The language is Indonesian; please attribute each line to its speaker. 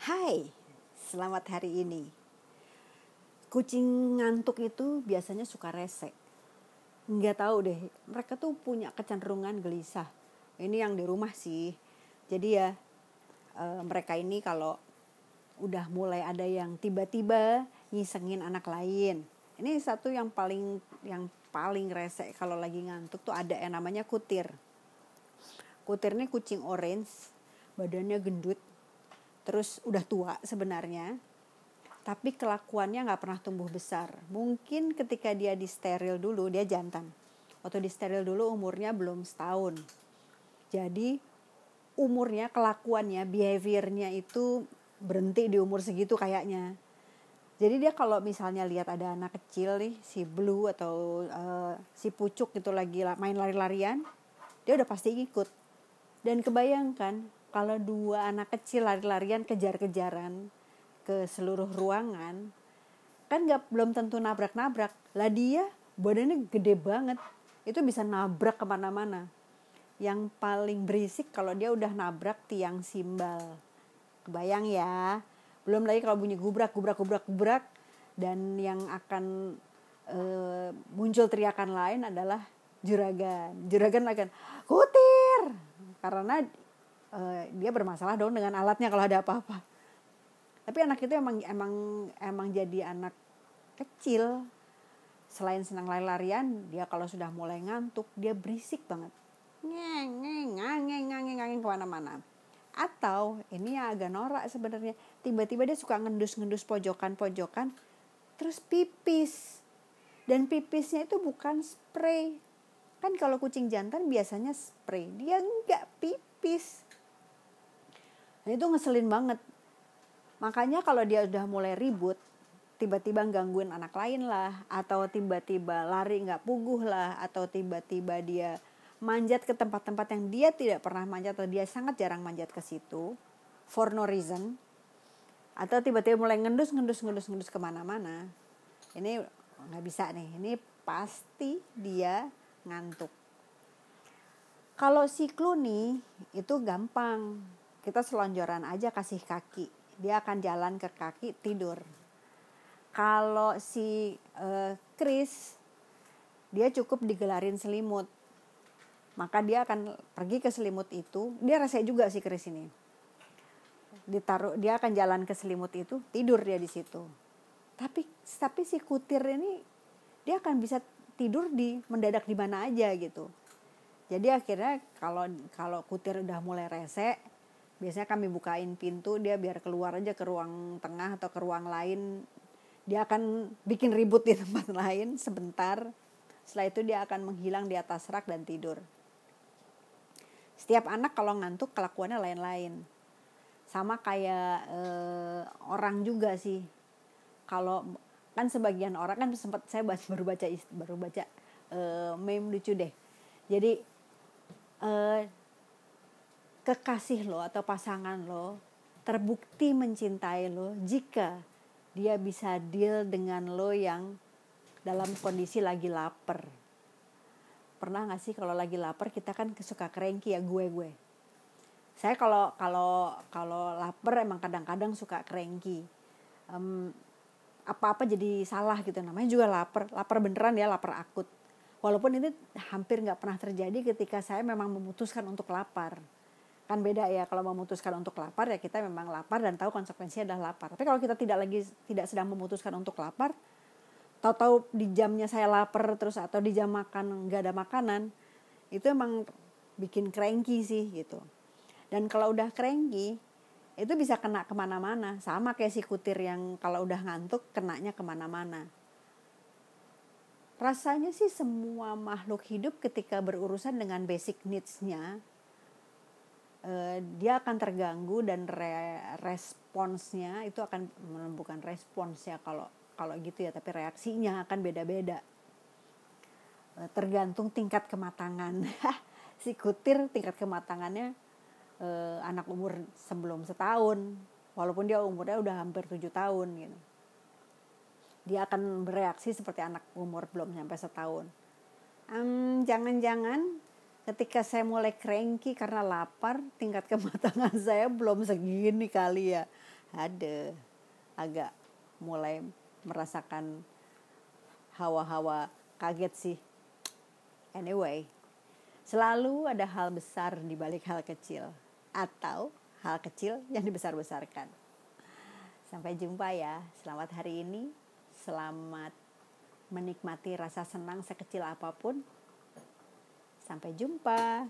Speaker 1: Hai, selamat hari ini. Kucing ngantuk itu biasanya suka rese. Nggak tahu deh, mereka tuh punya kecenderungan gelisah. Ini yang di rumah sih. Jadi ya, e, mereka ini kalau udah mulai ada yang tiba-tiba nyisengin anak lain. Ini satu yang paling yang paling rese kalau lagi ngantuk tuh ada yang namanya kutir. Kutir ini kucing orange, badannya gendut, terus udah tua sebenarnya tapi kelakuannya nggak pernah tumbuh besar. Mungkin ketika dia di steril dulu dia jantan. Waktu di steril dulu umurnya belum setahun. Jadi umurnya kelakuannya behaviornya itu berhenti di umur segitu kayaknya. Jadi dia kalau misalnya lihat ada anak kecil nih si blue atau uh, si pucuk gitu lagi main lari-larian dia udah pasti ikut dan kebayangkan kalau dua anak kecil lari-larian kejar-kejaran ke seluruh ruangan kan nggak belum tentu nabrak-nabrak. Lah dia badannya gede banget itu bisa nabrak ke mana-mana. Yang paling berisik kalau dia udah nabrak tiang simbal. Kebayang ya? Belum lagi kalau bunyi gubrak gubrak gubrak gubrak. Dan yang akan e, muncul teriakan lain adalah juragan. Juragan akan kutir! Karena uh, dia bermasalah dong dengan alatnya kalau ada apa-apa. Tapi anak itu emang emang emang jadi anak kecil. Selain senang lari-larian dia kalau sudah mulai ngantuk dia berisik banget. Ngeng ngeng ngeng ngeng ngeng ke mana-mana. Atau ini yang agak norak sebenarnya. Tiba-tiba dia suka ngendus-ngendus pojokan-pojokan terus pipis. Dan pipisnya itu bukan spray. Kan kalau kucing jantan biasanya spray. Dia nggak pipis Nah, itu ngeselin banget. Makanya kalau dia udah mulai ribut, tiba-tiba gangguin anak lain lah, atau tiba-tiba lari nggak puguh lah, atau tiba-tiba dia manjat ke tempat-tempat yang dia tidak pernah manjat atau dia sangat jarang manjat ke situ, for no reason, atau tiba-tiba mulai ngendus ngendus ngendus ngendus ke mana-mana, ini nggak bisa nih, ini pasti dia ngantuk. Kalau si Clooney itu gampang, kita selonjoran aja kasih kaki. Dia akan jalan ke kaki tidur. Kalau si uh, Chris dia cukup digelarin selimut. Maka dia akan pergi ke selimut itu. Dia rasa juga si Chris ini. Ditaruh dia akan jalan ke selimut itu tidur dia di situ. Tapi tapi si kutir ini dia akan bisa tidur di mendadak di mana aja gitu. Jadi akhirnya kalau kalau kutir udah mulai rese biasanya kami bukain pintu dia biar keluar aja ke ruang tengah atau ke ruang lain. Dia akan bikin ribut di tempat lain sebentar. Setelah itu dia akan menghilang di atas rak dan tidur. Setiap anak kalau ngantuk kelakuannya lain-lain. Sama kayak eh, orang juga sih. Kalau kan sebagian orang kan sempat saya baru baca baru baca eh, meme lucu deh. Jadi eh, kekasih lo atau pasangan lo terbukti mencintai lo jika dia bisa deal dengan lo yang dalam kondisi lagi lapar. Pernah gak sih kalau lagi lapar kita kan suka cranky ya gue gue. Saya kalau kalau kalau lapar emang kadang-kadang suka cranky. Um, apa-apa jadi salah gitu namanya juga lapar lapar beneran ya lapar akut walaupun ini hampir nggak pernah terjadi ketika saya memang memutuskan untuk lapar kan beda ya. Kalau memutuskan untuk lapar ya kita memang lapar dan tahu konsekuensinya adalah lapar. Tapi kalau kita tidak lagi tidak sedang memutuskan untuk lapar tahu-tahu di jamnya saya lapar terus atau di jam makan nggak ada makanan itu emang bikin cranky sih gitu. Dan kalau udah cranky itu bisa kena ke mana-mana. Sama kayak si kutir yang kalau udah ngantuk kenanya ke mana-mana. Rasanya sih semua makhluk hidup ketika berurusan dengan basic needs-nya dia akan terganggu dan re responsnya itu akan bukan respons ya kalau kalau gitu ya tapi reaksinya akan beda-beda. Uh, tergantung tingkat kematangan. Si kutir tingkat kematangannya uh, anak umur sebelum setahun walaupun dia umurnya udah hampir tujuh tahun gitu. Dia akan bereaksi seperti anak umur belum sampai setahun. Um, jangan-jangan ketika saya mulai cranky karena lapar tingkat kematangan saya belum segini kali ya ada agak mulai merasakan hawa-hawa kaget sih. Anyway, selalu ada hal besar di balik hal kecil atau hal kecil yang dibesar-besarkan. Sampai jumpa ya. Selamat hari ini. Selamat menikmati rasa senang sekecil apa pun. Sampai jumpa.